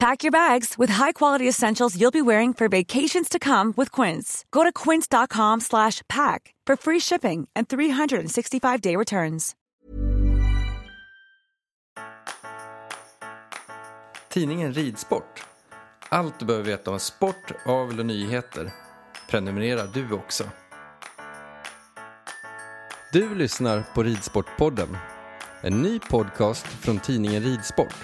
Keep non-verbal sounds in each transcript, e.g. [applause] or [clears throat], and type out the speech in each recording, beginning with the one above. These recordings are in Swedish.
Pack your bags with high-quality essentials you'll be wearing for vacations to come with Quince. Go to quince.com slash pack for free shipping and 365-day returns. Tidningen Ridsport. Allt du behöver veta om sport, avel och nyheter. Prenumererar du också. Du lyssnar på Ridsportpodden. En ny podcast från tidningen Ridsport.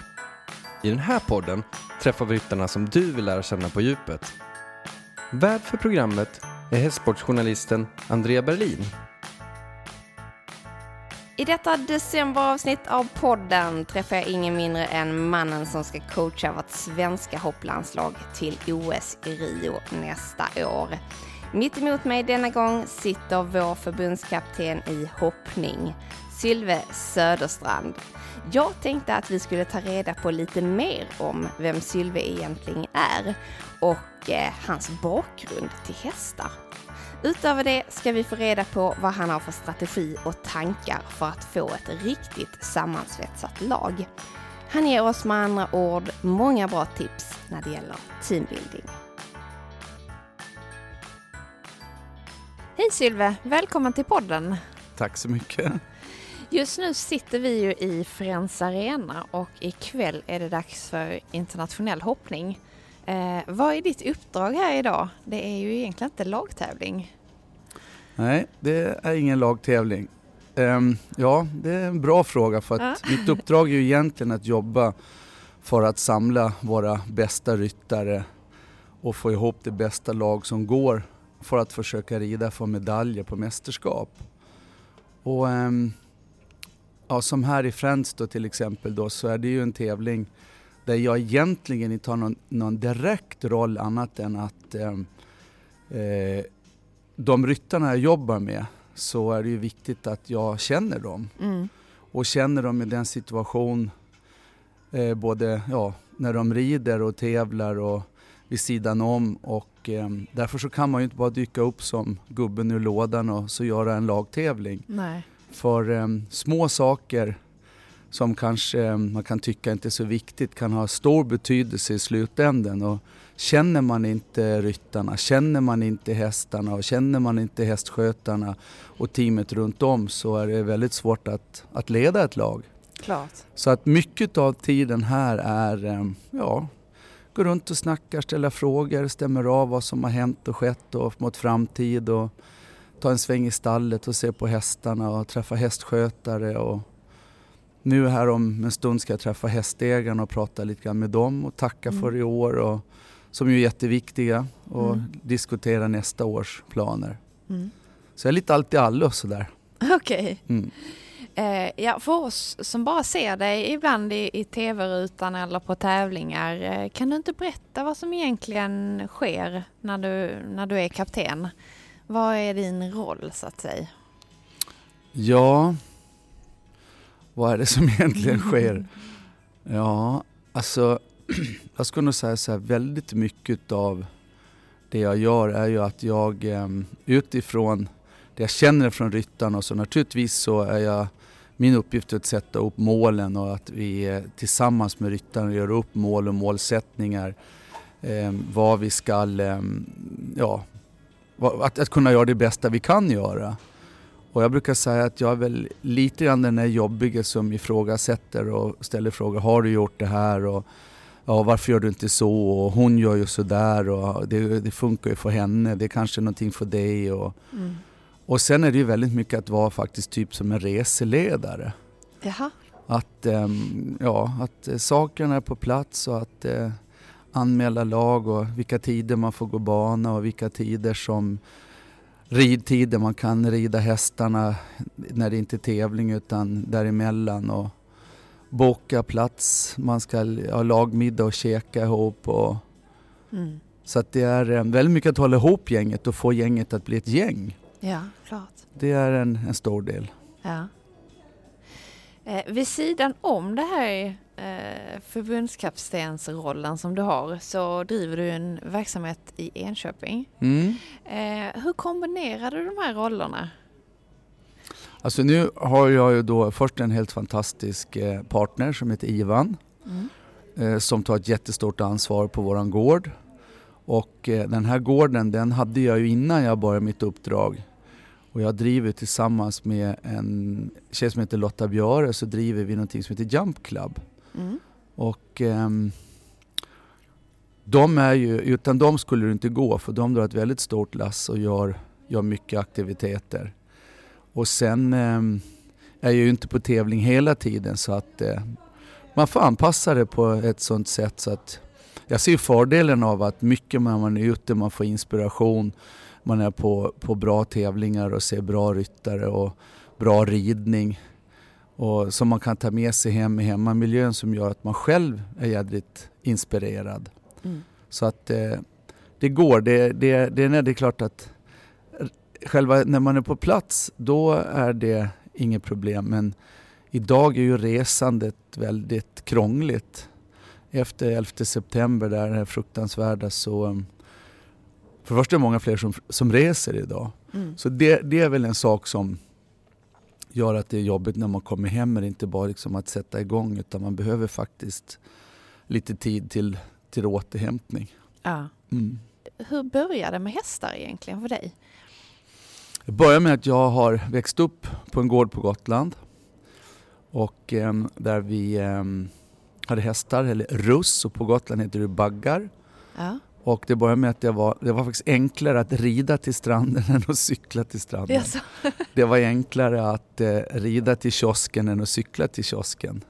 I den här podden träffar vi ryttarna som du vill lära känna på djupet. Värd för programmet är hästsportsjournalisten Andrea Berlin. I detta decemberavsnitt av podden träffar jag ingen mindre än mannen som ska coacha vårt svenska hopplandslag till OS i Rio nästa år. Mitt emot mig denna gång sitter vår förbundskapten i hoppning, Sylve Söderstrand. Jag tänkte att vi skulle ta reda på lite mer om vem Sylve egentligen är och eh, hans bakgrund till hästar. Utöver det ska vi få reda på vad han har för strategi och tankar för att få ett riktigt sammansvetsat lag. Han ger oss med andra ord många bra tips när det gäller teambuilding. Hej Sylve, välkommen till podden. Tack så mycket. Just nu sitter vi ju i Friends Arena och ikväll är det dags för internationell hoppning. Eh, vad är ditt uppdrag här idag? Det är ju egentligen inte lagtävling. Nej, det är ingen lagtävling. Um, ja, det är en bra fråga för att Ja. mitt uppdrag är ju egentligen att jobba för att samla våra bästa ryttare och få ihop det bästa lag som går för att försöka rida för medaljer på mästerskap. Och ehm, ja, som här i Friends då till exempel då så är det ju en tävling där jag egentligen inte har någon, någon direkt roll annat än att ehm, eh, de ryttarna jag jobbar med så är det ju viktigt att jag känner dem Mm. och känner dem i den situation eh, både ja, när de rider och tävlar och vid sidan om och eh, därför så kan man ju inte bara dyka upp som gubben ur lådan och så göra en lagtävling. Nej. För eh, små saker som kanske eh, man kan tycka inte är så viktigt kan ha stor betydelse i slutändan. Och känner man inte ryttarna, känner man inte hästarna och känner man inte hästskötarna och teamet runt om så är det väldigt svårt att, att leda ett lag. Klart. Så att mycket av tiden här är, eh, ja, gå runt och snacka, ställa frågor, stämmer av vad som har hänt och skett och mot framtid och ta en sväng i stallet och se på hästarna och träffa hästskötare och nu här om en stund ska jag träffa hästägarna och prata lite grann med dem och tacka Mm. för i år och som ju är jätteviktiga och Mm. diskutera nästa års planer. Mm. Så jag är lite allt i allo sådär. Okej. Mm. Eh, ja, för oss som bara ser dig ibland i, i tv-rutan eller på tävlingar, eh, kan du inte berätta vad som egentligen sker när du, när du är kapten? Vad är din roll så att säga? Ja, vad är det som [laughs] egentligen sker? Ja, alltså [clears throat] jag skulle nog säga så här, väldigt mycket av det jag gör är ju att jag ehm, utifrån det jag känner från ryttarna och så naturligtvis så är jag min uppgift är att sätta upp målen och att vi eh, tillsammans med ryttarna gör upp mål och målsättningar. Eh, vad vi ska, eh, ja, att, att kunna göra det bästa vi kan göra. Och jag brukar säga att jag är väl lite grann den där jobbiga som ifrågasätter och ställer frågor. Har du gjort det här? Och, ja, varför gör du inte så? Och hon gör ju sådär och det, det funkar ju för henne. Det är kanske någonting för dig. Och, mm. och sen är det ju väldigt mycket att vara faktiskt typ som en reseledare. Jaha. Att, ähm, ja, att sakerna är på plats och att äh, anmäla lag och vilka tider man får gå bana och vilka tider som ridtider man kan rida hästarna när det inte är tävling utan däremellan och boka plats. Man ska ha lagmiddag och käka ihop. Och mm. Så att det är eh, väldigt mycket att hålla ihop gänget och få gänget att bli ett gäng. Ja, klart. Det är en, en stor del. Ja. Eh, vid sidan om det här eh, förbundskaptensrollen som du har så driver du en verksamhet i Enköping. Mm. Eh, hur kombinerar du de här rollerna? Alltså nu har jag ju då först en helt fantastisk eh, partner som heter Ivan mm. Eh, som tar ett jättestort ansvar på våran gård. Och eh, den här gården den hade jag ju innan jag började mitt uppdrag. Och jag driver tillsammans med en tjej som heter Lotta Björe så driver vi någonting som heter Jump Club. Mm. Och um, de är ju, utan dem skulle det inte gå för de drar ett väldigt stort lass och gör, gör mycket aktiviteter. Och sen um, är jag ju inte på tävling hela tiden så att uh, man får anpassa det på ett sånt sätt så att jag ser fördelen av att mycket när man är ute, man får inspiration, man är på, på bra tävlingar och ser bra ryttare och bra ridning och som man kan ta med sig hem i hemmamiljön som gör att man själv är jädrigt inspirerad. Mm. Så att eh, det går. Det, det, det, är, det är klart att själva när man är på plats då är det inget problem men idag är ju resandet väldigt krångligt. Efter 11 september, där det fruktansvärda, så um, för det första är det många fler som, som reser idag. Mm. Så det, det är väl en sak som gör att det är jobbigt när man kommer hem. Men inte bara liksom att sätta igång utan man behöver faktiskt lite tid till, till återhämtning. Ja. Mm. Hur började det med hästar egentligen för dig? Det började med att jag har växt upp på en gård på Gotland. Och eh, där vi eh, hade hästar, eller russ och på Gotland heter det baggar. Ja. Och det började med att det var, det var faktiskt enklare att rida till stranden [laughs] än att cykla till stranden. Yes. [laughs] det var enklare att eh, rida till kiosken än att cykla till kiosken.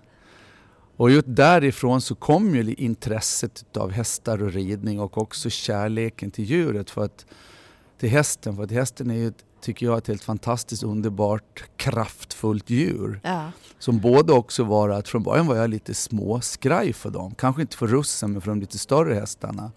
Och just därifrån så kom ju intresset av hästar och ridning och också kärleken till djuret. För att, till hästen, för att hästen är ju, tycker jag, ett helt fantastiskt underbart kraftfullt djur. Ja. Som både också var att från början var jag lite småskraj för dem. Kanske inte för russen men för de lite större hästarna.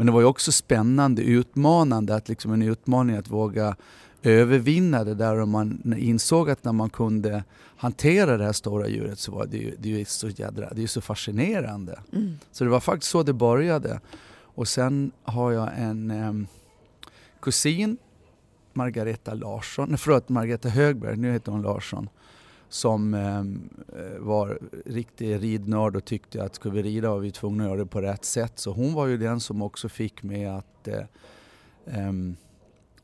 Men det var ju också spännande, utmanande, att liksom en utmaning att våga övervinna det där och man insåg att när man kunde hantera det här stora djuret så var det ju, det är ju så jädra, det är så fascinerande. Mm. Så det var faktiskt så det började. Och sen har jag en eh, kusin, Margareta Larsson, nej förlåt Margareta Högberg, nu heter hon Larsson som eh, var riktig ridnörd och tyckte att ska vi rida var vi tvungna att göra det på rätt sätt. Så hon var ju den som också fick mig att eh, eh,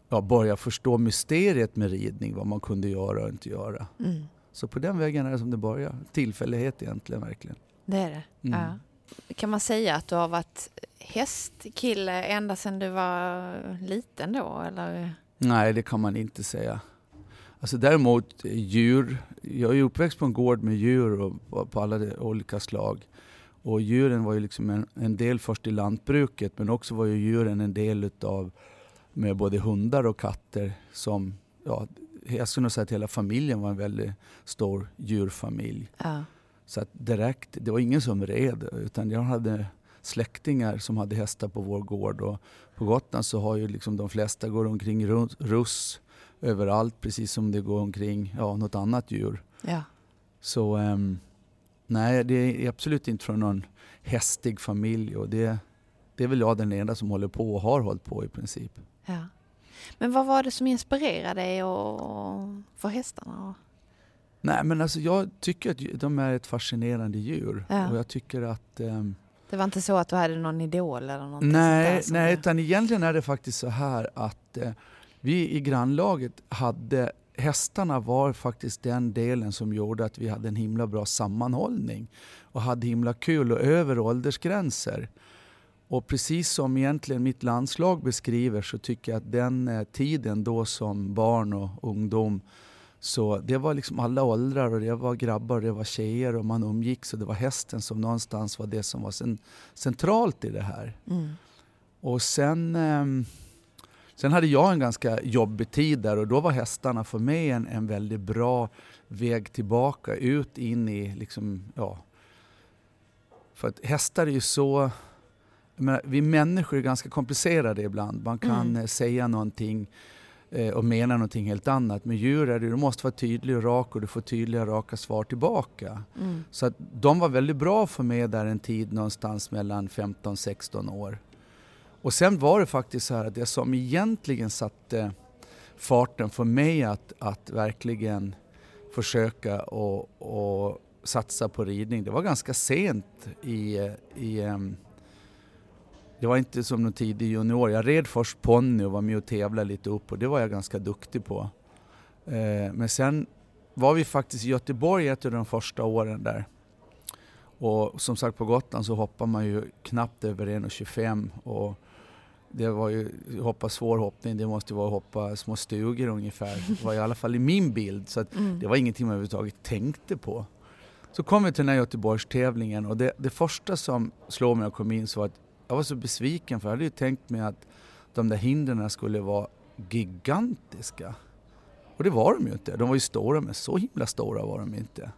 ja, börja förstå mysteriet med ridning, vad man kunde göra och inte göra. Mm. Så på den vägen är det som det börjar. Tillfällighet egentligen verkligen. Det är det? Mm. Ja. Kan man säga att du har varit hästkille ända sedan du var liten då eller? Nej, det kan man inte säga. Alltså däremot djur, jag är ju uppväxt på en gård med djur och, på alla olika slag. Och djuren var ju liksom en, en, del först i lantbruket men också var ju djuren en del utav med både hundar och katter som, ja, jag skulle nog säga att hela familjen var en väldigt stor djurfamilj. Ja. Så att direkt, det var ingen som red utan jag hade släktingar som hade hästar på vår gård och på Gotland så har ju liksom de flesta går omkring russ överallt precis som det går omkring ja, något annat djur. Ja. Så um, nej, det är absolut inte från någon hästig familj och det, det är väl jag den enda som håller på och har hållit på i princip. Ja. Men vad var det som inspirerade dig och för hästarna? Nej men alltså jag tycker att de är ett fascinerande djur Ja. och jag tycker att ehm, Det var inte så att du hade någon idol eller någonting Nej, nej utan egentligen är det faktiskt så här att eh, vi i grannlaget hade Hästarna var faktiskt den delen som gjorde att vi hade en himla bra sammanhållning och hade himla kul och över åldersgränser. Och precis som egentligen mitt landslag beskriver så tycker jag att den eh, tiden då som barn och ungdom så det var liksom alla åldrar och det var grabbar och det var tjejer och man umgicks och det var hästen som någonstans var det som var cen- centralt i det här. Mm. Och sen, ehm, sen hade jag en ganska jobbig tid där och då var hästarna för mig en, en väldigt bra väg tillbaka ut in i liksom, ja. För att hästar är ju så, menar, vi människor är ganska komplicerade ibland. Man kan Mm. eh, säga någonting eh, och mena någonting helt annat. Med djur är det, du måste vara tydlig och rak och du får tydliga raka svar tillbaka. Mm. Så att de var väldigt bra för mig där en tid någonstans mellan 15-16 år. Och sen var det faktiskt så här att det som egentligen satte farten för mig att, att verkligen försöka och, och satsa på ridning, det var ganska sent i, i det var inte som någon tidig junior. Jag red först ponny och var med och tävlade lite upp och det var jag ganska duktig på. Eh, men sen var vi faktiskt i Göteborg ett av de första åren där. Och som sagt på Gotland så hoppar man ju knappt över 1,25 och det var ju hoppa svår hoppning, det måste ju vara hoppa små stugor ungefär. Det var i alla fall i min bild så Mm. det var ingenting man överhuvudtaget tänkte på. Så kom vi till den här Göteborgstävlingen och det, det första som slog mig när jag kom in så var att jag var så besviken för jag hade ju tänkt mig att de där hindren skulle vara gigantiska. Och det var de ju inte. De var ju stora men så himla stora var de inte.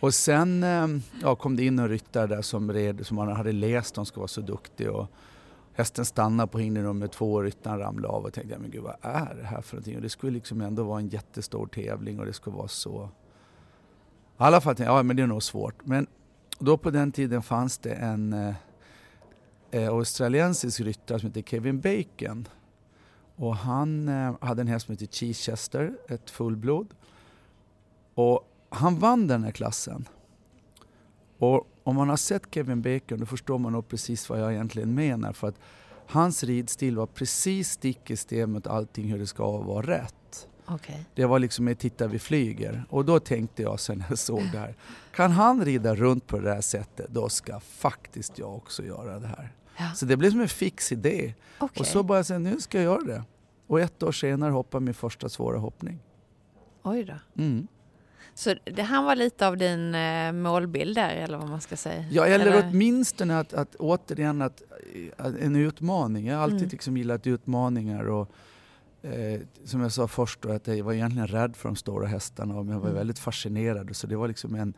Och sen eh, ja, kom det in en ryttare där som red, som man hade läst de skulle vara så duktig. Och hästen stannade på hinder nummer två och ryttaren ramlade av och tänkte, men gud vad är det här för någonting? Och det skulle liksom ändå vara en jättestor tävling och det skulle vara så... I alla fall tänkte jag, ja men det är nog svårt. Men då på den tiden fanns det en eh, eh australiensisk ryttare som heter Kevin Bacon. Och han eh, hade en häst som hette Chichester, ett fullblod. Och han vann den här klassen. Och om man har sett Kevin Bacon då förstår man nog precis vad jag egentligen menar. För att hans ridstil var precis stick i stäv mot allting hur det ska vara rätt. Okej. Det var liksom ett titta vi flyger. Och då tänkte jag sen när jag såg det här. Kan han rida runt på det här sättet då ska faktiskt jag också göra det här. Ja. Så det blev som en fix idé. Okej. Och så bara säga nu ska jag göra det. Och ett år senare hoppade min första svåra hoppning. Oj då. Mm. Så det, han var lite av din eh, målbild där eller vad man ska säga? Ja, eller, åtminstone att, att återigen att, att en utmaning. Jag har alltid Mm. liksom gillat utmaningar. Och, eh, som jag sa först, då, att jag var egentligen rädd för de stora hästarna men jag var Mm. väldigt fascinerad. Så det var liksom en,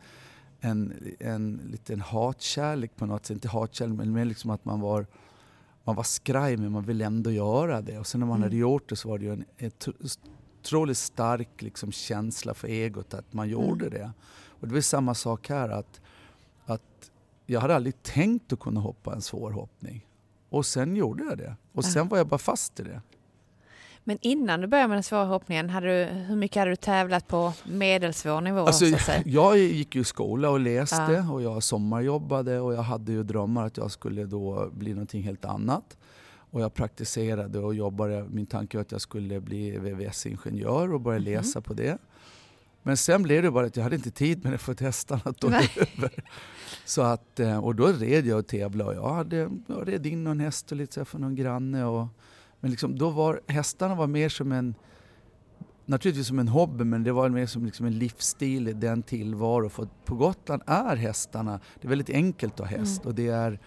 en, en liten hatkärlek på något sätt. Inte hatkärlek men mer liksom att man var, man var skraj men man ville ändå göra det. Och sen när man Mm. hade gjort det så var det ju en ett- otroligt stark liksom, känsla för egot att man gjorde Mm. det. Och det var samma sak här att, att jag hade aldrig tänkt att kunna hoppa en svår hoppning. Och sen gjorde jag det. Och sen var jag bara fast i det. Men innan du började med den svåra hoppningen, hade du, hur mycket hade du tävlat på medelsvår nivå? Alltså, jag gick ju i skola och läste Ja. och jag sommarjobbade och jag hade ju drömmar att jag skulle då bli någonting helt annat. Och jag praktiserade och jobbade. Min tanke var att jag skulle bli VVS-ingenjör och börja Mhm. läsa på det. Men sen blev det bara att jag hade inte tid med det för att hästarna tog över. Så att, eh, och då red jag och tävlade och jag, hade, jag red in någon häst och lite så för någon granne. Och, men liksom, då var hästarna var mer som en naturligtvis som en hobby men det var mer som liksom en livsstil i den tillvaro. För på Gotland är hästarna, det är väldigt enkelt att ha häst Mm. och det är,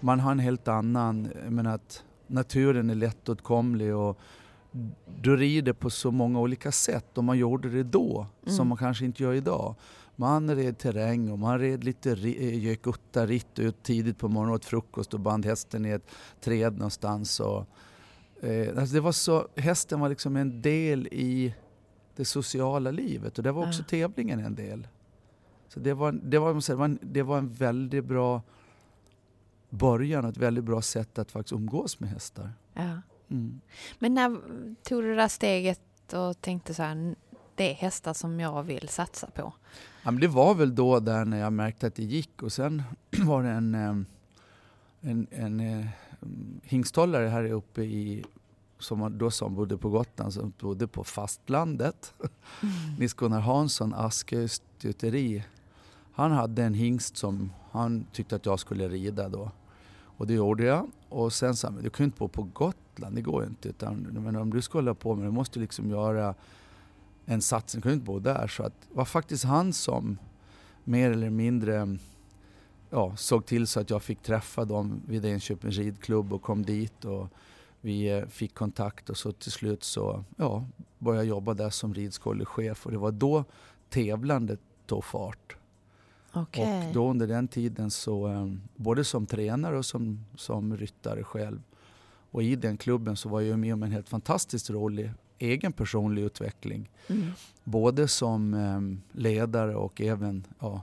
man har en helt annan, menar att naturen är lättåtkomlig och du rider på så många olika sätt och man gjorde det då Mm. som man kanske inte gör idag. Man red terräng och man red lite eh, gökutta-ritt ut tidigt på morgonen åt frukost och band hästen i ett träd någonstans. Och, eh, alltså det var så, hästen var liksom en del i det sociala livet och det var också Ja. tävlingen en del. Så det var, det, var, det, var en, det var en väldigt bra början och ett väldigt bra sätt att faktiskt umgås med hästar. Ja. Mm. Men när tog du det där steget och tänkte så här, det är hästar som jag vill satsa på? Ja, men det var väl då där när jag märkte att det gick och sen [clears throat] var det en, eh, en, en, en hingsthållare här uppe i som då som bodde på Gotland, som bodde på fastlandet. Mm. [laughs] Nils-Gunnar Hansson, Askö stuteri. Han hade en hingst som han tyckte att jag skulle rida då. Och det gjorde jag. Och sen sa han, du kan ju inte bo på Gotland, det går ju inte. Utan, men om du ska hålla på med det, du måste liksom göra en satsning, du kan ju inte bo där. Så att, det var faktiskt han som mer eller mindre ja, såg till så att jag fick träffa dem vid Enköpings ridklubb och kom dit. Och vi eh, fick kontakt och så till slut så ja, började jag jobba där som ridskolechef och det var då tävlandet tog fart. Okay. Och då under den tiden så, eh, både som tränare och som, som ryttare själv. Och i den klubben så var jag med om en helt fantastiskt rolig egen personlig utveckling. Mm. Både som eh, ledare och även ja,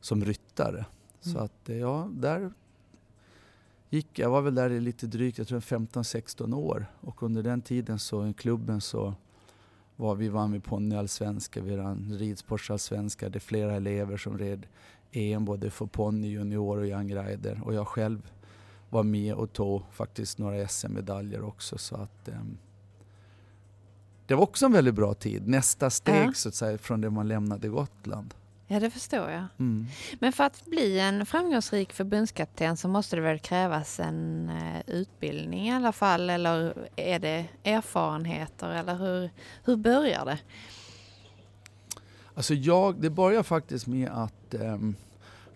som ryttare. Mm. Så att ja, där gick, jag var väl där i lite drygt, jag tror 15-16 år. Och under den tiden så i klubben så var vi vann vi ponnyallsvenska, vi vann ridsportsallsvenska. Det är flera elever som red EM både för ponny, junior och young rider. Och jag själv var med och tog faktiskt några SM-medaljer också. Så att, um, det var också en väldigt bra tid. Nästa steg ja. så att säga från det man lämnade Gotland. Ja, det förstår jag. Mm. Men för att bli en framgångsrik förbundskapten så måste det väl krävas en uh, utbildning i alla fall, eller är det erfarenheter, eller hur, hur börjar det? Alltså jag, det börjar faktiskt med att um,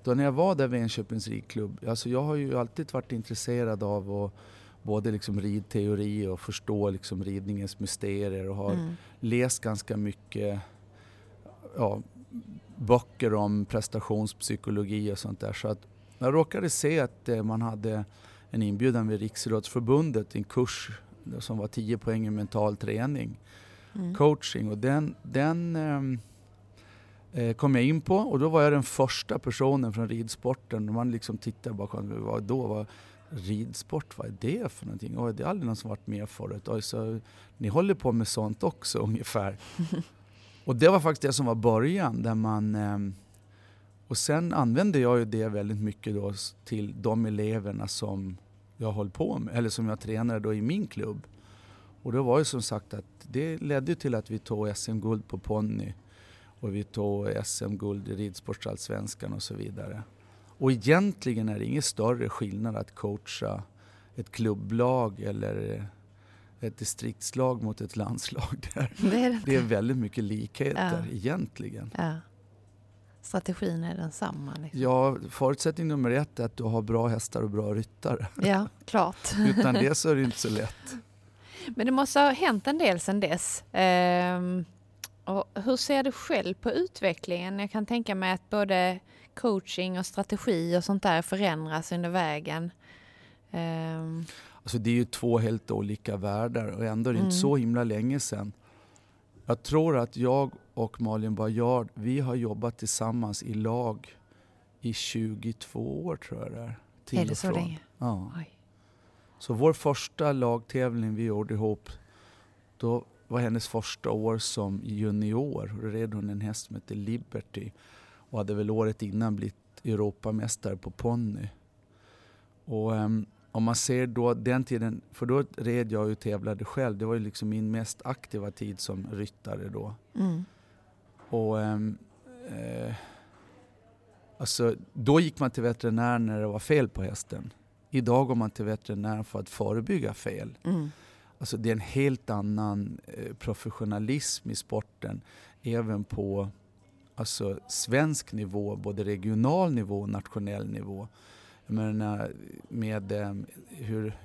då när jag var där vid Enköpings ridklubb, alltså jag har ju alltid varit intresserad av att både liksom ridteori och förstå liksom ridningens mysterier och har mm. läst ganska mycket ja, böcker om prestationspsykologi och sånt där. Så att jag råkade se att eh, man hade en inbjudan vid Riksidrottsförbundet, en kurs som var 10 poäng i mental träning, mm. coaching. Och den, den ehm, eh, kom jag in på och då var jag den första personen från ridsporten. Man liksom tittade bakom, vad då? Vad, ridsport, vad är det för någonting? Oj, det är aldrig någon som varit med förut. Oj, så, ni håller på med sånt också [laughs] ungefär. [laughs] Och det var faktiskt det som var början. Där man, ehm, och sen använde jag ju det väldigt mycket då till de eleverna som jag höll på med, eller som jag tränade då i min klubb. Och det var ju som sagt att det ledde till att vi tog SM-guld på ponny och vi tog SM-guld i ridsportsallsvenskan och så vidare. Och egentligen är det ingen större skillnad att coacha ett klubblag eller ett distriktslag mot ett landslag. [laughs] Där. Det, är, det är väldigt mycket likheter ja. egentligen. Ja. Strategin är densamma? Liksom. Ja, förutsättning nummer ett är att du har bra hästar och bra ryttare. [laughs] Ja, klart. Utan det så är det [laughs] inte så lätt. Men det måste ha hänt en del sedan dess. Ehm, och hur ser du själv på utvecklingen? Jag kan tänka mig att både coaching och strategi och sånt där förändras under vägen. Ehm. Alltså det är ju två helt olika världar och ändå är det mm. inte så himla länge sedan. Jag tror att jag och Malin Bajard, vi har jobbat tillsammans i lag i 22 år tror jag det är. Till är det så länge? Ja. Oj. Så vår första lagtävling vi gjorde ihop, då var hennes första år som junior. Då red hon en häst som hette Liberty och hade väl året innan blivit Europamästare på ponny. Och um, om man ser då den tiden, för då red jag och tävlade själv. Det var ju liksom min mest aktiva tid som ryttare då. Mm. Och um, eh, alltså, då gick man till veterinär när det var fel på hästen. Idag går man till veterinär för att förebygga fel. Mm. Alltså det är en helt annan eh, professionalism i sporten. Även på alltså, svensk nivå, både regional nivå och nationell nivå. Jag menar, med um, hur,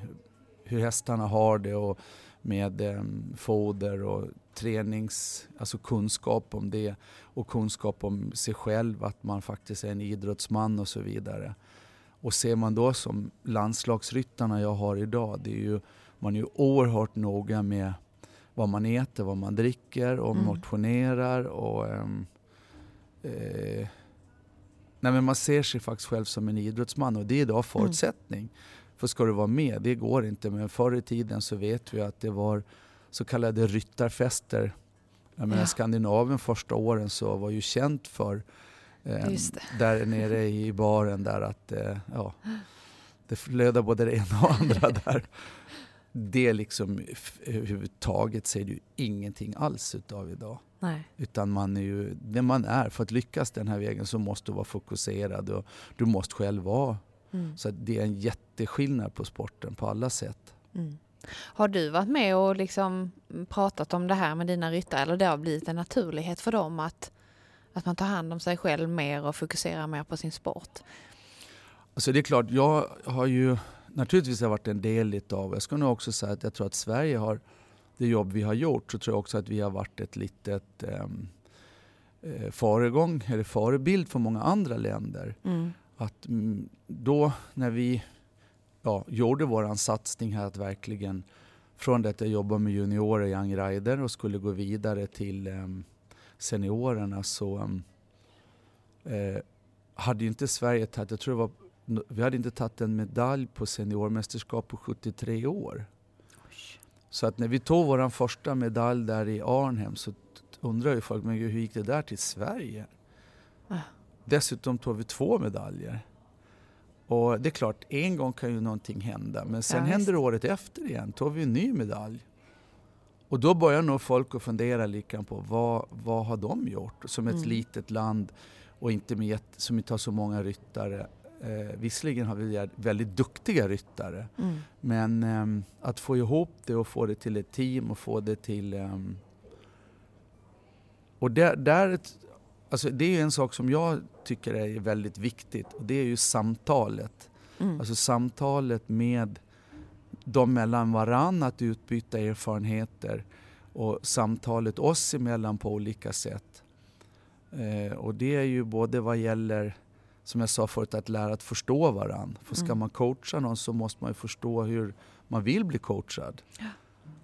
hur hästarna har det och med um, foder och tränings, alltså kunskap om det och kunskap om sig själv, att man faktiskt är en idrottsman och så vidare. Och ser man då som landslagsryttarna jag har idag, det är ju, man är ju oerhört noga med vad man äter, vad man dricker och mm. motionerar och um, eh, nej men man ser sig faktiskt själv som en idrottsman och det är idag mm. förutsättning. Mm. För ska du vara med, det går inte. Men förr i tiden så vet vi att det var så kallade ryttarfester. Jag menar, Ja. Skandinavien första åren så var ju känt för eh, där nere i baren där att eh, ja, det flödar både det ena och andra [laughs] där. Det liksom överhuvudtaget ser du ingenting alls utav idag. Nej. Utan man är ju det man är. För att lyckas den här vägen så måste du vara fokuserad och du måste själv vara. Mm. Så det är en jätteskillnad på sporten på alla sätt. Mm. Har du varit med och liksom pratat om det här med dina ryttare eller det har blivit en naturlighet för dem att, att man tar hand om sig själv mer och fokuserar mer på sin sport? Alltså det är klart, jag har ju naturligtvis har varit en del utav, jag ska nog också säga att jag tror att Sverige har, det jobb vi har gjort, så tror jag också att vi har varit ett litet ehm, eh, föregång, eller förebild för många andra länder. Mm. Att mm, då när vi ja, gjorde våran satsning här att verkligen från det att jag jobbade med juniorer i Young Rider och skulle gå vidare till em, seniorerna så em, eh, hade inte Sverige tagit, jag tror det var, vi hade inte tagit en medalj på seniormästerskap på 73 år. Så att när vi tog vår första medalj där i Arnhem så undrar ju folk, men hur gick det där till Sverige? Ah. Dessutom tog vi två medaljer. Och det är klart, en gång kan ju någonting hända. Men sen Ja, händer det året efter igen, tog vi en ny medalj. Och då börjar nog folk att fundera lika på vad, vad har de gjort som ett Mm. litet land och inte med, som inte har så många ryttare. Eh, visserligen har vi väldigt duktiga ryttare Mm. men ehm, att få ihop det och få det till ett team och få det till... ehm, och där, där, alltså det är en sak som jag tycker är väldigt viktigt och det är ju samtalet. Mm. Alltså samtalet med de mellan varann, att utbyta erfarenheter och samtalet oss emellan på olika sätt. Eh, och det är ju både vad gäller, som jag sa förut, att lära att förstå varann. För ska Mm. man coacha någon så måste man ju förstå hur man vill bli coachad.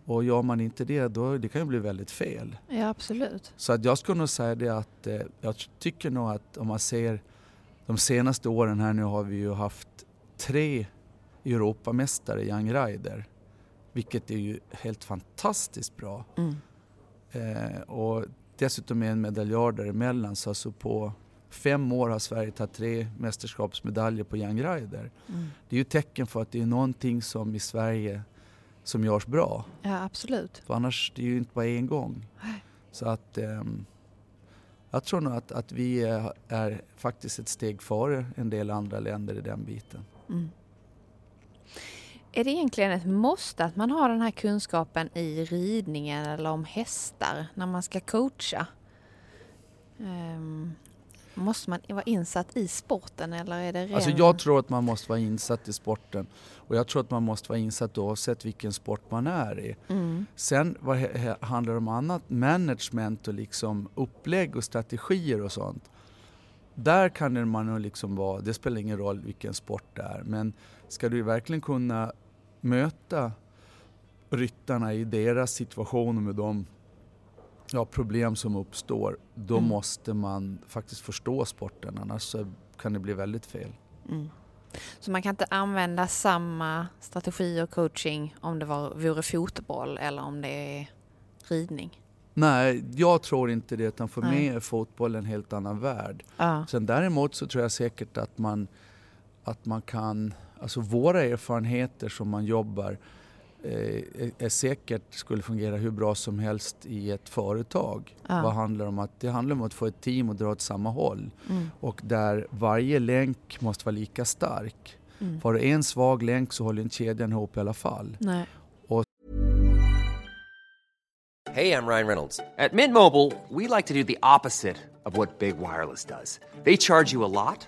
Och gör man inte det, då det kan ju bli väldigt fel. Ja, absolut. Så att jag skulle nog säga det att eh, jag tycker nog att om man ser de senaste åren här nu har vi ju haft tre Europamästare i Young Rider. Vilket är ju helt fantastiskt bra. Mm. Eh, och dessutom är en medaljard däremellan så alltså på fem år har Sverige tagit tre mästerskapsmedaljer på Young Rider. Mm. Det är ju tecken för att det är någonting som i Sverige som görs bra. Ja, absolut. För annars, det är ju inte bara en gång. Nej. Så att ehm, jag tror nog att, att vi är, är faktiskt ett steg före en del andra länder i den biten. Mm. Är det egentligen ett måste att man har den här kunskapen i ridningen eller om hästar när man ska coacha? Ehm, måste man vara insatt i sporten eller är det ren... Alltså jag tror att man måste vara insatt i sporten och jag tror att man måste vara insatt oavsett vilken sport man är i. Mm. Sen vad handlar det om annat, management och liksom upplägg och strategier och sånt. Där kan man nog liksom vara, det spelar ingen roll vilken sport det är, men ska du verkligen kunna möta ryttarna i deras situation med de ja, problem som uppstår, då Mm. måste man faktiskt förstå sporten, annars kan det bli väldigt fel. Mm. Så man kan inte använda samma strategi och coaching om det var, vore fotboll eller om det är ridning? Nej, jag tror inte det, utan för Nej. mig är fotboll en helt annan värld. Ja. Sen däremot så tror jag säkert att man, att man kan, alltså våra erfarenheter som man jobbar är, är säkert skulle fungera hur bra som helst i ett företag. Ja. Vad handlar om att, det handlar om att få ett team att dra åt samma håll Mm. och där varje länk måste vara lika stark. Mm. Har du en svag länk så håller inte kedjan ihop i alla fall. Nej. Hey, I'm Ryan Reynolds. At Mint Mobile, we like to do the opposite of what Big Wireless. They charge you a lot,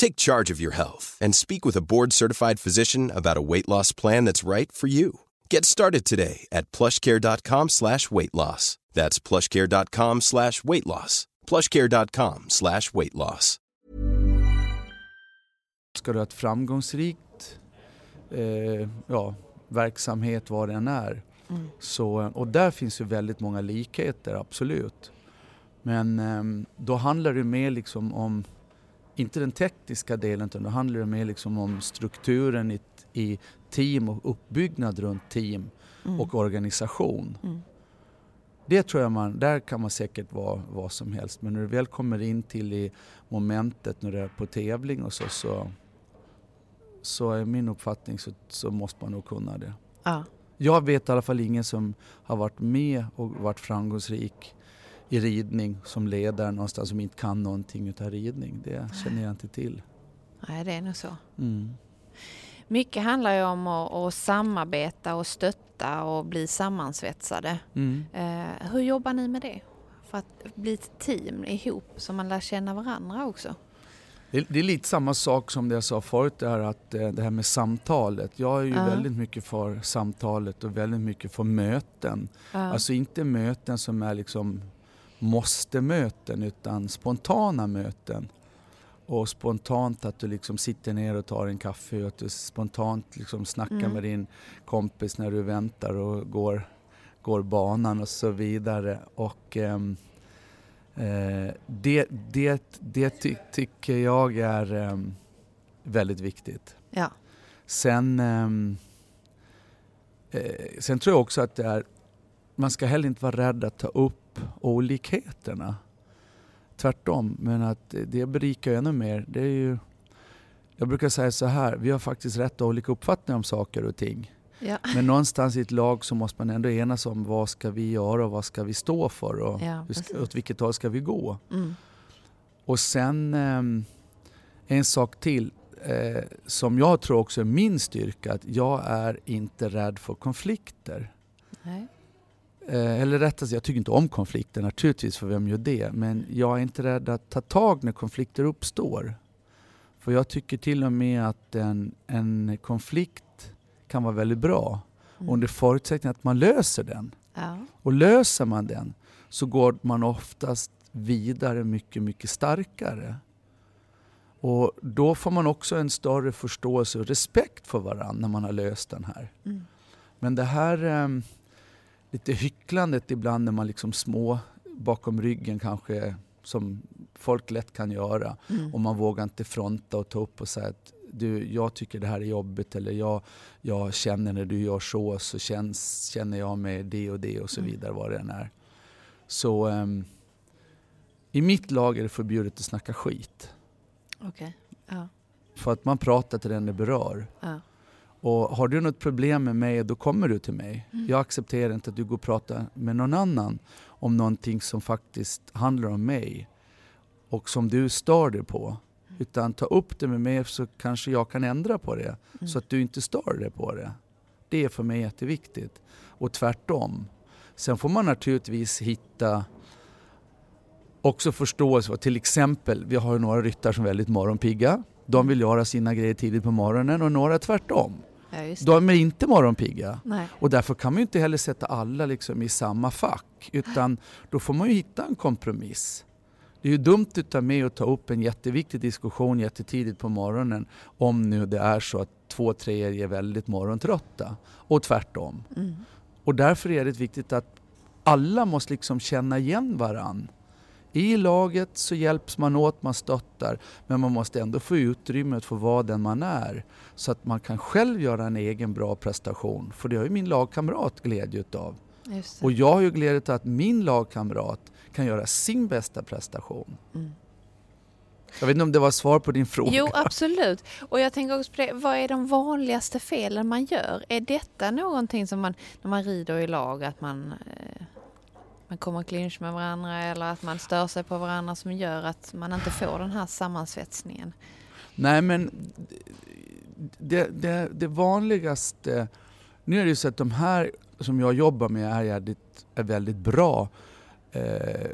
Take charge of your health and speak with a board-certified physician about a weight loss plan that's right for you. Get started today at plushcare.com slash weight loss. That's plushcare.com slash weight loss. plushcare.com slash weight loss. Ska du ha ett framgångsrikt eh, ja, verksamhet vad den är. Mm. Så, och där finns ju väldigt många likheter, absolut. Men eh, då handlar det mer liksom om, inte den tekniska delen, utan då handlar det mer liksom om strukturen i, i team och uppbyggnad runt team Mm. och organisation. Mm. Det tror jag man, där kan man säkert vara vad som helst. Men när du väl kommer in till i momentet när du är på tävling och så, så, så är min uppfattning så, så måste man nog kunna det. Ja. Jag vet i alla fall ingen som har varit med och varit framgångsrik i ridning som ledare någonstans som inte kan någonting utav ridning. Det känner jag inte till. Nej, det är nog så. Mm. Mycket handlar ju om att, att samarbeta och stötta och bli sammansvetsade. Mm. Eh, hur jobbar ni med det? För att bli ett team ihop så man lär känna varandra också. Det, det är lite samma sak som det jag sa förut, det här, att, eh, det här med samtalet. Jag är ju Ja. väldigt mycket för samtalet och väldigt mycket för möten. Ja. Alltså inte möten som är liksom måste-möten utan spontana möten. Och spontant att du liksom sitter ner och tar en kaffe och att du spontant liksom snackar Mm. med din kompis när du väntar och går, går banan och så vidare. Och ehm, eh, det, det, det ty, tycker jag är ehm, väldigt viktigt. Ja. Sen, ehm, eh, sen tror jag också att det är, man ska heller inte vara rädd att ta upp olikheterna. Tvärtom, men att det berikar ännu mer. Det är ju, jag brukar säga så här, vi har faktiskt rätt olika uppfattningar om saker och ting. Ja. [laughs] Men någonstans i ett lag så måste man ändå enas om vad ska vi göra och vad ska vi stå för och Ja, hur åt vilket håll ska vi gå. Mm. Och sen ehm, en sak till eh, som jag tror också är min styrka, att jag är inte rädd för konflikter. Nej. Eh, eller rättare sagt, jag tycker inte om konflikter naturligtvis, för vem gör det? Men jag är inte rädd att ta tag när konflikter uppstår. För jag tycker till och med att en, en konflikt kan vara väldigt bra Mm. under förutsättning att man löser den. Ja. Och löser man den så går man oftast vidare mycket, mycket starkare. Och då får man också en större förståelse och respekt för varandra när man har löst den här. Mm. Men det här eh, lite hycklandet ibland när man liksom små bakom ryggen kanske som folk lätt kan göra Mm. och man vågar inte fronta och ta upp och säga att du, jag tycker det här är jobbigt eller jag, jag känner när du gör så så känns, känner jag med det och det och så Mm. vidare vad det än är. Så ehm, i mitt lag är det förbjudet att snacka skit. Okej. Ja. För att man pratar till den det berör. Ja. Och har du något problem med mig, då kommer du till mig. Mm. Jag accepterar inte att du går och pratar med någon annan om någonting som faktiskt handlar om mig och som du stör dig på. Mm. Utan ta upp det med mig så kanske jag kan ändra på det Mm. så att du inte stör dig på det. Det är för mig jätteviktigt. Och tvärtom. Sen får man naturligtvis hitta också förståelse för till exempel, vi har ju några ryttare som är väldigt morgonpigga. De vill göra sina grejer tidigt på morgonen och några tvärtom. Ja. De är inte morgonpigga. Nej. Och därför kan man ju inte heller sätta alla liksom i samma fack. Utan då får man ju hitta en kompromiss. Det är ju dumt utav mig att ta upp en jätteviktig diskussion jättetidigt på morgonen om nu det är så att två, tre är väldigt morgontrötta. Och tvärtom. Mm. Och därför är det viktigt att alla måste liksom känna igen varann. I laget så hjälps man åt, man stöttar, men man måste ändå få utrymme att få vara den man är. Så att man kan själv göra en egen bra prestation. För det har ju min lagkamrat glädje utav. Och jag har ju glädje av att min lagkamrat kan göra sin bästa prestation. Mm. Jag vet inte om det var svar på din fråga. Jo, absolut. Och jag tänker också på det, vad är de vanligaste felen man gör? Är detta någonting som man, när man rider i lag, att man, eh, man kommer clinch med varandra eller att man stör sig på varandra som gör att man inte får den här sammansvetsningen? Nej men det, det, det vanligaste, nu är det ju så att de här som jag jobbar med är, väldigt, är väldigt bra eh,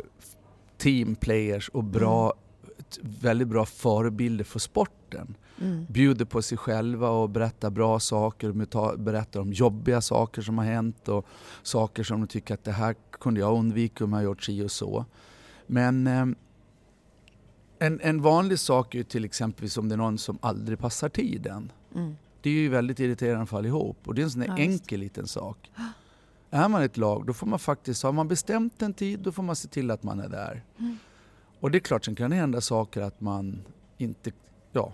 teamplayers och bra, t- väldigt bra förebilder för sporten. Mm. Bjuder på sig själva och berättar bra saker, berättar om jobbiga saker som har hänt och saker som de tycker att det här kunde jag undvika om jag gjort si och så. Men eh, en, en vanlig sak är ju till exempel om det är någon som aldrig passar tiden. Mm. Det är ju väldigt irriterande för allihop och det är en sån där Ja, enkel liten sak. Är man ett lag, då får man faktiskt, har man bestämt en tid, då får man se till att man är där. Mm. Och det är klart, sen kan det hända saker att man inte, ja,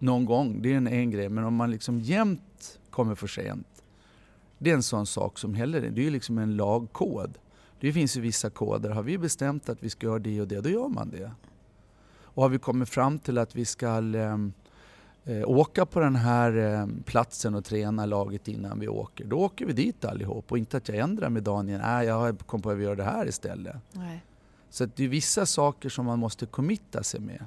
någon gång, det är en, en grej, men om man liksom jämt kommer för sent, det är en sån sak som heller, det är ju liksom en lagkod. Det finns ju vissa koder, har vi bestämt att vi ska göra det och det, då gör man det. Och har vi kommit fram till att vi ska ehm, eh, åka på den här eh, platsen och träna laget innan vi åker, då åker vi dit allihop. Och inte att jag ändrar mig dagen innan, nej jag kom på att vi gör det här istället. Nej. Så det är vissa saker som man måste committa sig med.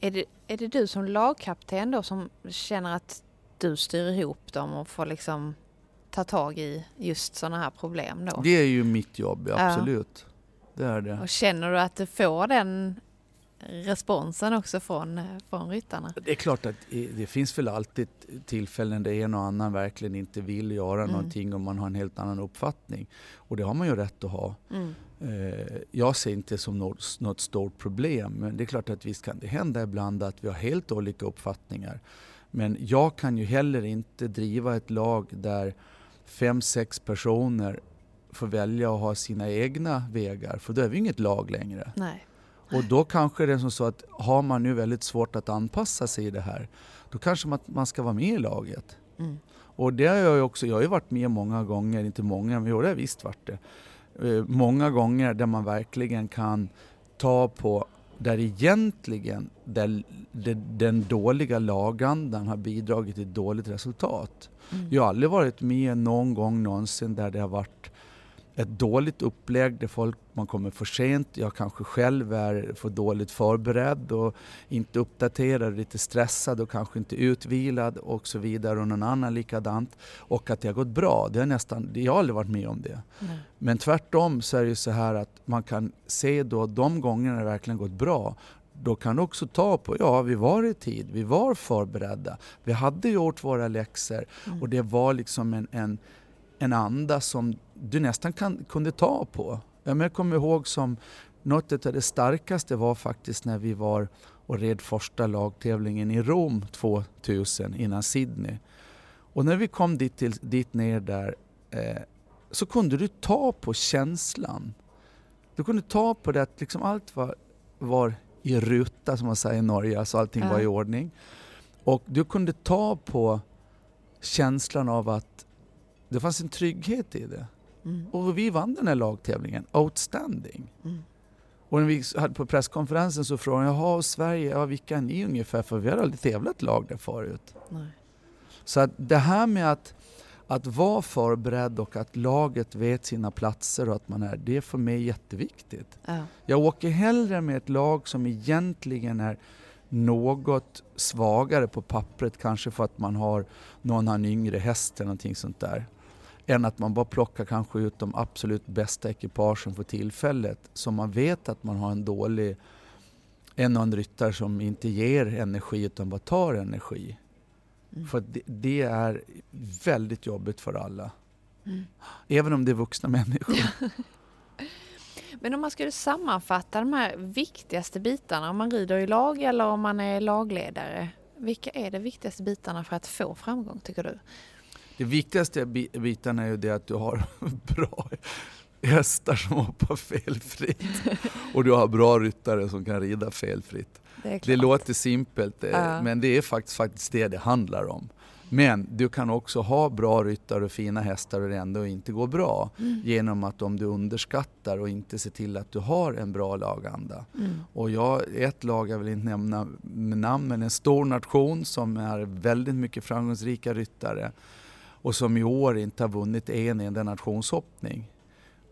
Är, det, är det du som lagkapten då som känner att du styr ihop dem och får liksom ta tag i just sådana här problem då? Det är ju mitt jobb, ja, Ja. absolut. Det är det. Och känner du att du får den responsen också från, från ryttarna? Det är klart att det finns väl alltid tillfällen där en och annan verkligen inte vill göra Mm. någonting och man har en helt annan uppfattning. Och det har man ju rätt att ha. Mm. Eh, Jag ser inte som något, något stort problem men det är klart att visst kan det hända ibland att vi har helt olika uppfattningar. Men jag kan ju heller inte driva ett lag där fem, sex personer får välja att ha sina egna vägar för då är vi inget lag längre. Nej. Och då kanske det är som så att har man nu väldigt svårt att anpassa sig i det här, då kanske man, man ska vara med i laget. Mm. Och det har jag ju också, jag har ju varit med många gånger, inte många, men jo, det har visst varit det. Eh, många gånger där man verkligen kan ta på, där egentligen där, där den dåliga lagandan har bidragit till dåligt resultat. Mm. Jag har aldrig varit med någon gång någonsin där det har varit ett dåligt upplägg där folk, man kommer för sent, jag kanske själv är för dåligt förberedd och inte uppdaterad, lite stressad och kanske inte utvilad och så vidare och någon annan likadant. Och att det har gått bra, det har nästan, jag har aldrig varit med om det. Nej. Men tvärtom så är det ju så här att man kan se då de gångerna det verkligen gått bra då kan du också ta på, ja vi var i tid, vi var förberedda, vi hade gjort våra läxor Mm. och det var liksom en, en, en anda som du nästan kan, kunde ta på. Jag kommer ihåg som något av det starkaste var faktiskt när vi var och red första lagtävlingen i Rom 2000 innan Sydney. Och när vi kom dit, till, dit ner där eh, så kunde du ta på känslan. Du kunde ta på det att liksom allt var, var i ruta som man säger i Norge, alltså allting Ja. var i ordning. Och du kunde ta på känslan av att det fanns en trygghet i det. Mm. Och vi vann den här lagtävlingen, outstanding. Mm. Och när vi hade på presskonferensen så frågade jag, jaha, Sverige, ja, vilka är ni ungefär? För vi har aldrig tävlat lag där förut. Nej. Så att det här med att, att vara förberedd och att laget vet sina platser och att man är, det är för mig jätteviktigt. Ja. Jag åker hellre med ett lag som egentligen är något svagare på pappret, kanske för att man har någon har en yngre häst eller någonting sånt där. Än att man bara plockar kanske ut de absolut bästa ekipagen för tillfället. Så man vet att man har en dålig, en och en ryttare som inte ger energi utan bara tar energi. Mm. För det, det är väldigt jobbigt för alla. Mm. Även om det är vuxna människor. [laughs] Men om man skulle sammanfatta de här viktigaste bitarna, om man rider i lag eller om man är lagledare. Vilka är de viktigaste bitarna för att få framgång tycker du? Det viktigaste bi- bitarna är ju det att du har [laughs] bra hästar som hoppar felfritt. Och du har bra ryttare som kan rida felfritt. Det Det låter simpelt eh, Ja. men det är faktiskt, faktiskt det det handlar om. Men du kan också ha bra ryttare och fina hästar och det ändå inte går bra. Mm. Genom att om du underskattar och inte ser till att du har en bra laganda. Mm. Och jag, ett lag, jag vill inte nämna med namn, men en stor nation som är väldigt mycket framgångsrika ryttare och som i år inte har vunnit en enda nationshoppning.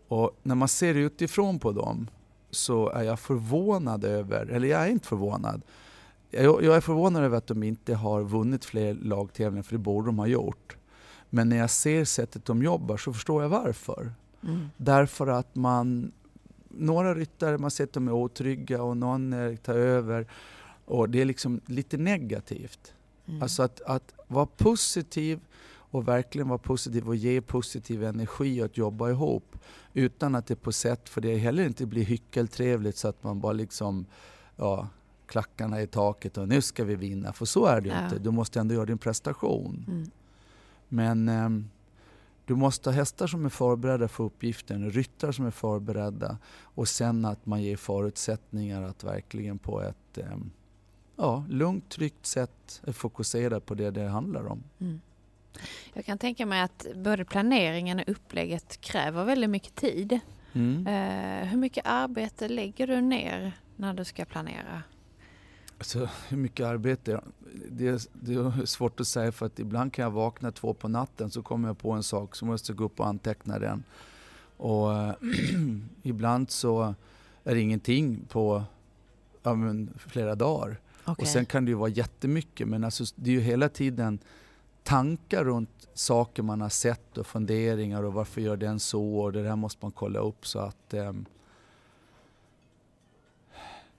Och när man ser utifrån på dem så är jag förvånad över, eller jag är inte förvånad, jag, jag är förvånad över att de inte har vunnit fler lagtävlingar, för det borde de ha gjort. Men när jag ser sättet de jobbar så förstår jag varför. Mm. Därför att man, några ryttare, man ser att de är otrygga och någon tar över. Och det är liksom lite negativt. Mm. Alltså att, att vara positiv och verkligen vara positiv och ge positiv energi att jobba ihop. Utan att det på sätt, för det heller inte blir hyckeltrevligt så att man bara liksom, ja, klackarna i taket och nu ska vi vinna. För så är det ju Ja. inte. Du måste ändå göra din prestation. Mm. Men ehm, du måste ha hästar som är förberedda för uppgiften, ryttare som är förberedda och sen att man ger förutsättningar att verkligen på ett ehm, ja, lugnt, tryggt sätt fokusera på det det handlar om. Mm. Jag kan tänka mig att både planeringen och upplägget kräver väldigt mycket tid. Mm. Eh, hur mycket arbete lägger du ner när du ska planera? Alltså, hur mycket arbete? Det är, det är svårt att säga för att ibland kan jag vakna två på natten så kommer jag på en sak så måste jag gå upp och anteckna den. Och [clears throat] ibland så är det ingenting på ja, men, flera dagar. Okej. Och sen kan det ju vara jättemycket men alltså, det är ju hela tiden tankar runt saker man har sett och funderingar och varför gör den så och det där måste man kolla upp så att ehm,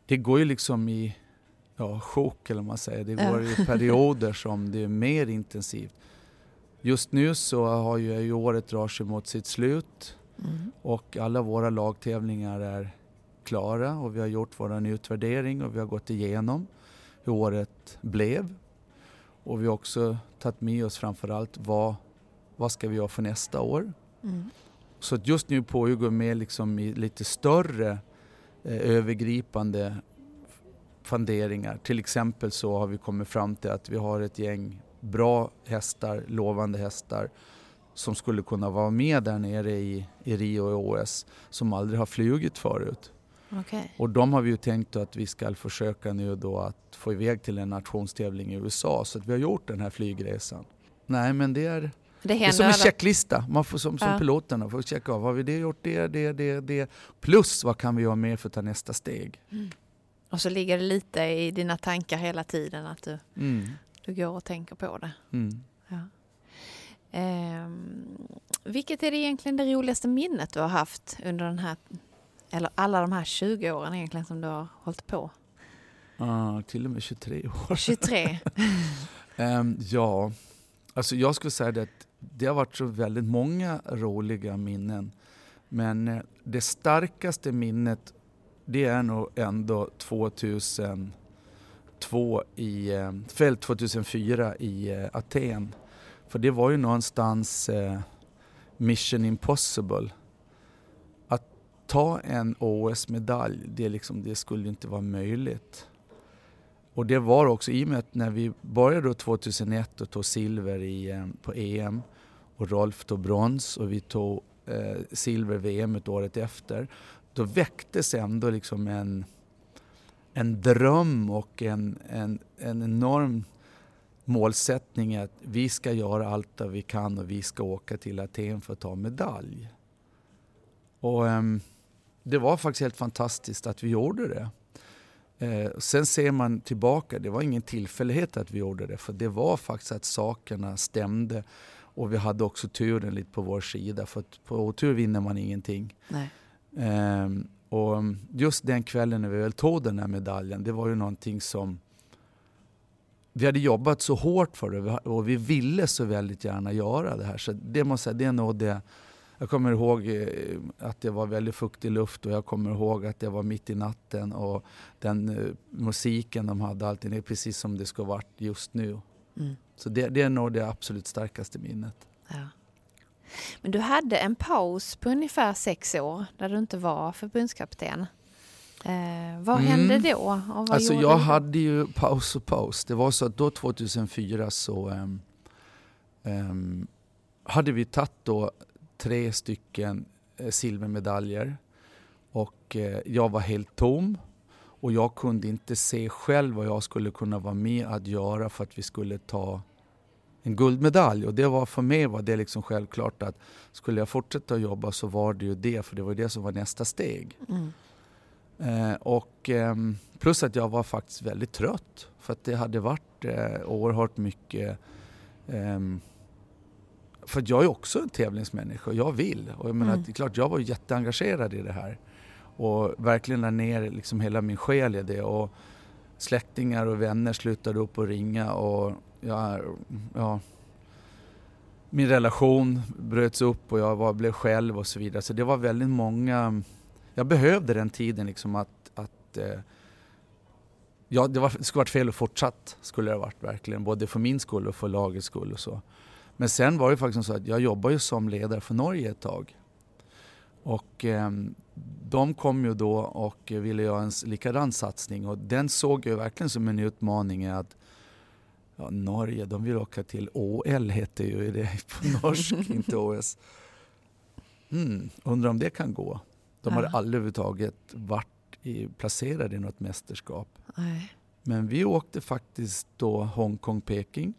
det går ju liksom i ja, chock eller vad man säger. Det går i perioder som det är mer intensivt. Just nu så har ju året drar sig mot sitt slut Mm. och alla våra lagtävlingar är klara och vi har gjort vår utvärdering och vi har gått igenom hur året blev. Och vi har också tagit med oss framförallt vad, vad ska vi göra för nästa år. Mm. Så att just nu pågår med liksom i lite större eh, övergripande funderingar. Till exempel så har vi kommit fram till att vi har ett gäng bra hästar, lovande hästar som skulle kunna vara med där nere i, i Rio och OS som aldrig har flugit förut. Okej. Och de har vi ju tänkt att vi ska försöka nu då att få iväg till en nationstävling i USA så att vi har gjort den här flygresan. Nej men det är Det det är som en checklista. Man får, som, som Ja. piloterna får checka av. Har vi det gjort det, det, det, det. Plus vad kan vi göra mer för att ta nästa steg? Och så ligger det lite i dina tankar hela tiden att du, Mm. du går och tänker på det. Mm. Ja. Ehm, vilket är det egentligen det roligaste minnet du har haft under den här, eller alla de här 20 åren egentligen som du har hållit på? Ah, till och med 23 år. 23? [laughs] Ehm, ja, alltså jag skulle säga det att det har varit så väldigt många roliga minnen. Men eh, det starkaste minnet det är nog ändå 2002 i, eh, fält 2004 i eh, Aten. För det var ju någonstans eh, mission impossible. Att ta en OS-medalj, det, liksom, det skulle inte vara möjligt. Och det var också i och med att när vi började då 2001 och tog silver i, eh, på EM och Rolf tog brons och vi tog eh, silver VM ett året efter. då väcktes ändå liksom en, en dröm och en, en, en enorm målsättning att vi ska göra allt vad vi kan och vi ska åka till Aten för att ta medalj. Och um, det var faktiskt helt fantastiskt att vi gjorde det. Eh, sen ser man tillbaka, det var ingen tillfällighet att vi gjorde det för det var faktiskt att sakerna stämde och vi hade också turen lite på vår sida för på otur vinner man ingenting. Eh, och just den kvällen när vi väl tog den här medaljen, det var ju någonting som vi hade jobbat så hårt för det och vi ville så väldigt gärna göra det här. Så det måste säga, det är nog det jag kommer ihåg eh, att det var väldigt fuktig luft och jag kommer ihåg att det var mitt i natten och den uh, musiken de hade, allting, är precis som det ska varit just nu. Mm. Så det, det, är nog det absolut starkaste minnet. Ja. Men du hade en paus på ungefär sex år där du inte var förbundskapten. Eh, vad mm. hände då? alltså jag du? hade ju paus och paus. Det var så att då 2004 så um, um, hade vi tagit då tre stycken eh, silvermedaljer och eh, jag var helt tom och jag kunde inte se själv vad jag skulle kunna vara med att göra för att vi skulle ta en guldmedalj. Och det var för mig var det liksom självklart att skulle jag fortsätta jobba så var det ju det, för det var det som var nästa steg. Mm. Eh, och eh, plus att jag var faktiskt väldigt trött för att det hade varit eh, oerhört mycket ehm, för jag är också en tävlingsmänniska och jag vill. Och jag menar, mm. det är klart, jag var jätteengagerad i det här. Och verkligen la ner liksom hela min själ i det. Och släktingar och vänner slutade upp och ringa och jag, ja, min relation bröts upp och jag var, blev själv och så vidare. Så det var väldigt många... Jag behövde den tiden liksom att... att eh, ja, det, var, det skulle varit fel att fortsatt, skulle det ha varit verkligen. Både för min skull och för lagets skull och så. Men sen var det faktiskt så att jag jobbade ju som ledare för Norge ett tag. Och eh, de kom ju då och ville göra en likadan satsning och den såg jag verkligen som en utmaning att ja, Norge, de vill åka till OL heter ju det [laughs] på norsk, [laughs] inte OS. Mm, undrar om det kan gå. De ja. hade aldrig överhuvudtaget varit i, placerade i något mästerskap. Nej. Men vi åkte faktiskt då Hongkong, Peking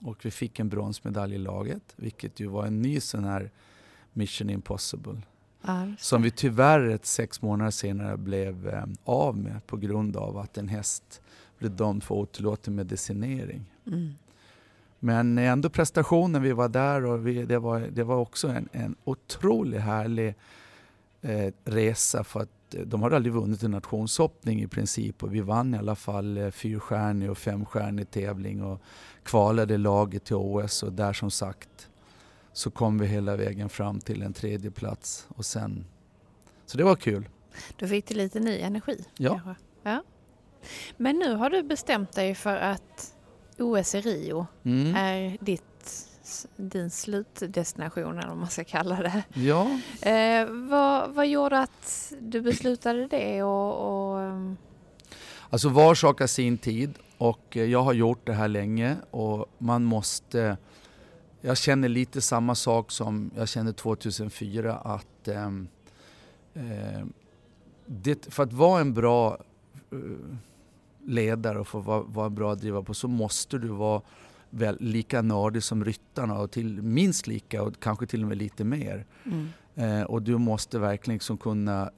och vi fick en bronsmedalj i laget, vilket ju var en ny sån här Mission Impossible. Alltså. Som vi tyvärr ett sex månader senare blev eh, av med på grund av att en häst blev dömd för otillåten medicinering. Mm. Men ändå prestationen, vi var där och vi, det, var, det var också en, en otroligt härlig eh, resa för att de har aldrig vunnit en nationshoppning i princip och vi vann i alla fall eh, fyrstjärnig och femstjärnig tävling och kvalade laget till OS och där som sagt så kom vi hela vägen fram till en tredje plats och sen så det var kul. Då fick du lite ny energi. Ja. ja. Men nu har du bestämt dig för att OS i Rio mm. är ditt din slutdestination eller vad man ska kalla det. Ja. Eh, vad, vad gjorde att du beslutade det? Och, och... Ehm? Alltså var sak har sin tid och eh, jag har gjort det här länge och man måste jag känner lite samma sak som jag kände 2004 att eh, det, för att vara en bra eh, ledare och för att vara, vara bra att driva på så måste du vara väl, lika nördig som ryttarna och till, minst lika och kanske till och med lite mer. Mm. Eh, och du måste verkligen liksom kunna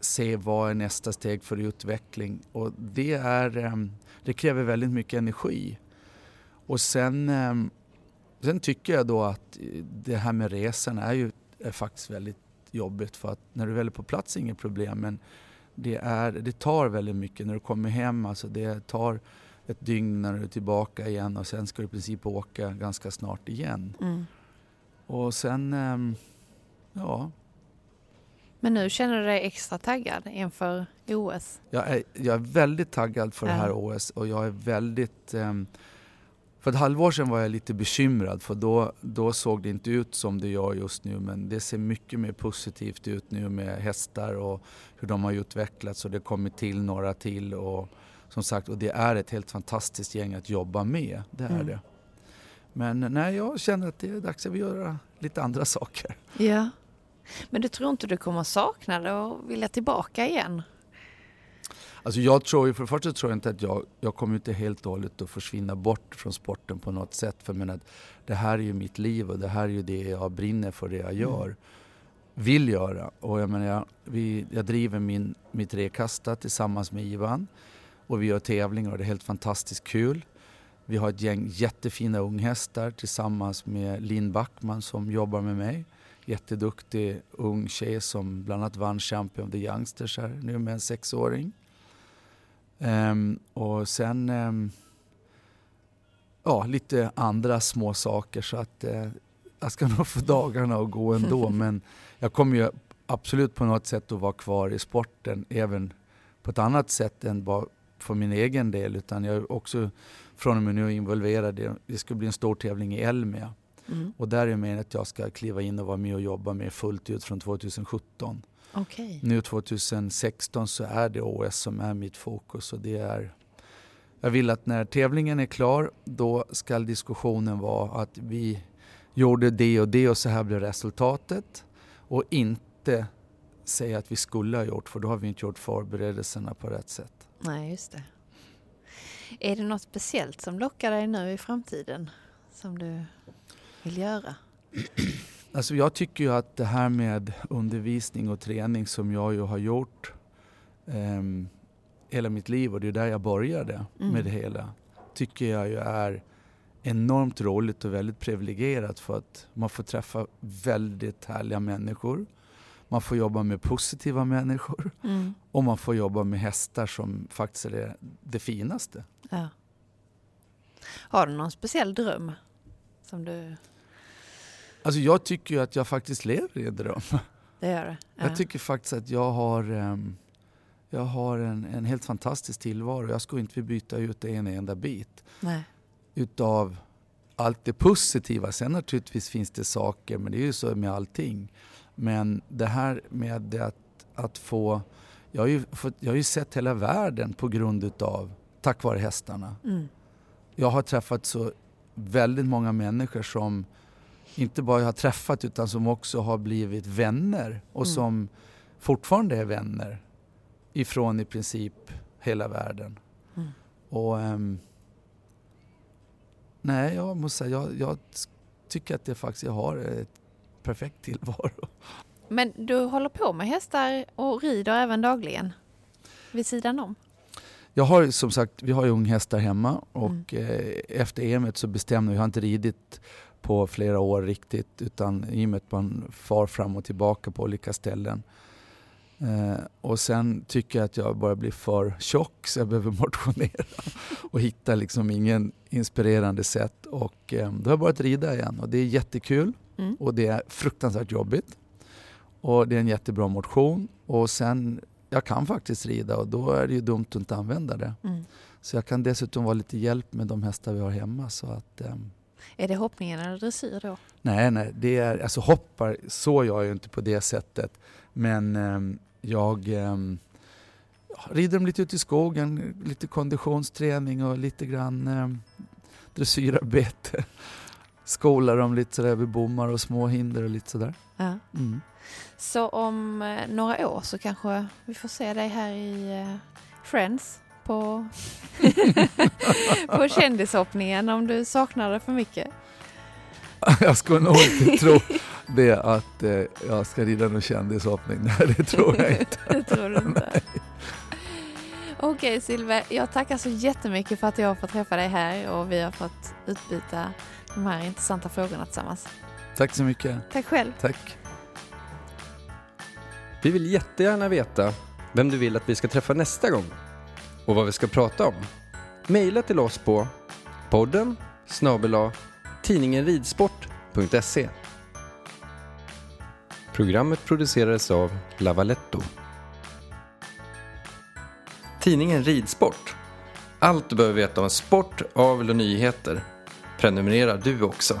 se vad är nästa steg för utveckling och det, är, eh, det kräver väldigt mycket energi. Och sen, eh, sen tycker jag då att det här med resan är ju är faktiskt väldigt jobbigt för att när du väl är på plats är inget problem men det, är, det tar väldigt mycket när du kommer hem. Alltså det tar ett dygn när du är tillbaka igen och sen ska du i princip åka ganska snart igen. Mm. Och sen, ähm, ja. Men nu känner du dig extra taggad inför OS? Jag är, jag är väldigt taggad för ja. det här OS och jag är väldigt ähm, för ett halvår sedan var jag lite bekymrad för då, då såg det inte ut som det gör just nu men det ser mycket mer positivt ut nu med hästar och hur de har utvecklats och det kommer till några till och som sagt, och det är ett helt fantastiskt gäng att jobba med. Det är mm. det. Men nej, jag känner att det är dags att vi gör lite andra saker. Ja. Men du tror inte du kommer sakna det och vilja tillbaka igen? Alltså jag tror ju, för det första tror jag inte att jag, jag kommer inte helt och hållet att försvinna bort från sporten på något sätt. För jag menar, det här är ju mitt liv och det här är ju det jag brinner för, det jag gör. Mm. Vill göra. Och jag menar, jag, vi, jag driver min, mitt rekasta tillsammans med Ivan. Och vi gör tävlingar och det är helt fantastiskt kul. Vi har ett gäng jättefina unghästar tillsammans med Linn Backman som jobbar med mig. Jätteduktig ung tjej som bland annat vann Champion of the Youngsters här nu med en sexåring. Um, och sen um, ja, lite andra små saker så att uh, jag ska [laughs] nog få dagarna att gå ändå [laughs] men jag kommer ju absolut på något sätt att vara kvar i sporten även på ett annat sätt än bara för min egen del utan jag är också från och med nu involverad i, det ska bli en stor tävling i Elmia. Mm. Och där är meningen att jag ska kliva in och vara med och jobba med fullt ut från 2017. Okay. Nu 2016 så är det OS som är mitt fokus och det är jag vill att när tävlingen är klar då ska diskussionen vara att vi gjorde det och det och så här blev resultatet och inte säga att vi skulle ha gjort för då har vi inte gjort förberedelserna på rätt sätt. Nej, just det. Är det något speciellt som lockar dig nu i framtiden som du vill göra? [clears throat] Alltså jag tycker ju att det här med undervisning och träning som jag ju har gjort eh, hela mitt liv och det är där jag började mm. med det hela. Tycker jag ju är enormt roligt och väldigt privilegierat för att man får träffa väldigt härliga människor. Man får jobba med positiva människor mm. och man får jobba med hästar som faktiskt är det, det finaste. Ja. Har du någon speciell dröm som du Alltså jag tycker ju att jag faktiskt lever i en dröm. Det gör du? Ja. Jag tycker faktiskt att jag har, um, jag har en, en helt fantastisk tillvaro. Jag skulle inte vilja byta ut en enda bit. Nej. Utav allt det positiva. Sen naturligtvis finns det saker, men det är ju så med allting. Men det här med att, att få... Jag har, ju fått, jag har ju sett hela världen på grund utav, tack vare hästarna. Mm. Jag har träffat så väldigt många människor som inte bara jag har träffat utan som också har blivit vänner och mm. som fortfarande är vänner ifrån i princip hela världen. Mm. Och um, Nej, jag måste säga jag, jag tycker att det faktiskt jag har ett perfekt tillvaro. Men du håller på med hästar och rider även dagligen vid sidan om? Jag har som sagt, vi har ju unghästar hemma och mm. efter EM så bestämde vi, jag har inte ridit på flera år riktigt utan i och med att man far fram och tillbaka på olika ställen. Eh, och sen tycker jag att jag börjar bli för tjock så jag behöver [laughs] motionera och hitta liksom ingen inspirerande sätt. Och eh, då har jag börjat rida igen och det är jättekul mm. och det är fruktansvärt jobbigt. Och det är en jättebra motion och sen, jag kan faktiskt rida och då är det ju dumt att inte använda det. Mm. Så jag kan dessutom vara lite hjälp med de hästar vi har hemma. Så att, eh, är det hoppningen eller dressyr då? Nej, nej, det är, alltså hoppar så jag inte på det sättet. Men eh, jag eh, rider dem lite ut i skogen, lite konditionsträning och lite grann dressyrarbete. Skolar dem lite sådär vid bommar och små hinder och lite sådär. Ja. Mm. Så om eh, några år så kanske vi får se dig här i eh, Friends på, [laughs] på kändishoppningen om du saknar det för mycket? [laughs] Jag skulle nog inte tro det att eh, jag ska rida någon kändishoppning. [laughs] Nej, det tror jag inte. det tror du inte? Okej Silver, jag tackar så jättemycket för att jag har fått träffa dig här och vi har fått utbyta de här intressanta frågorna tillsammans. Tack så mycket. Tack själv. Tack. Vi vill jättegärna veta vem du vill att vi ska träffa nästa gång och vad vi ska prata om. Maila till oss på podden snabela tidningenridsport.se Programmet producerades av Lavaletto. Tidningen Ridsport. Allt du behöver veta om sport, avel och nyheter prenumererar du också.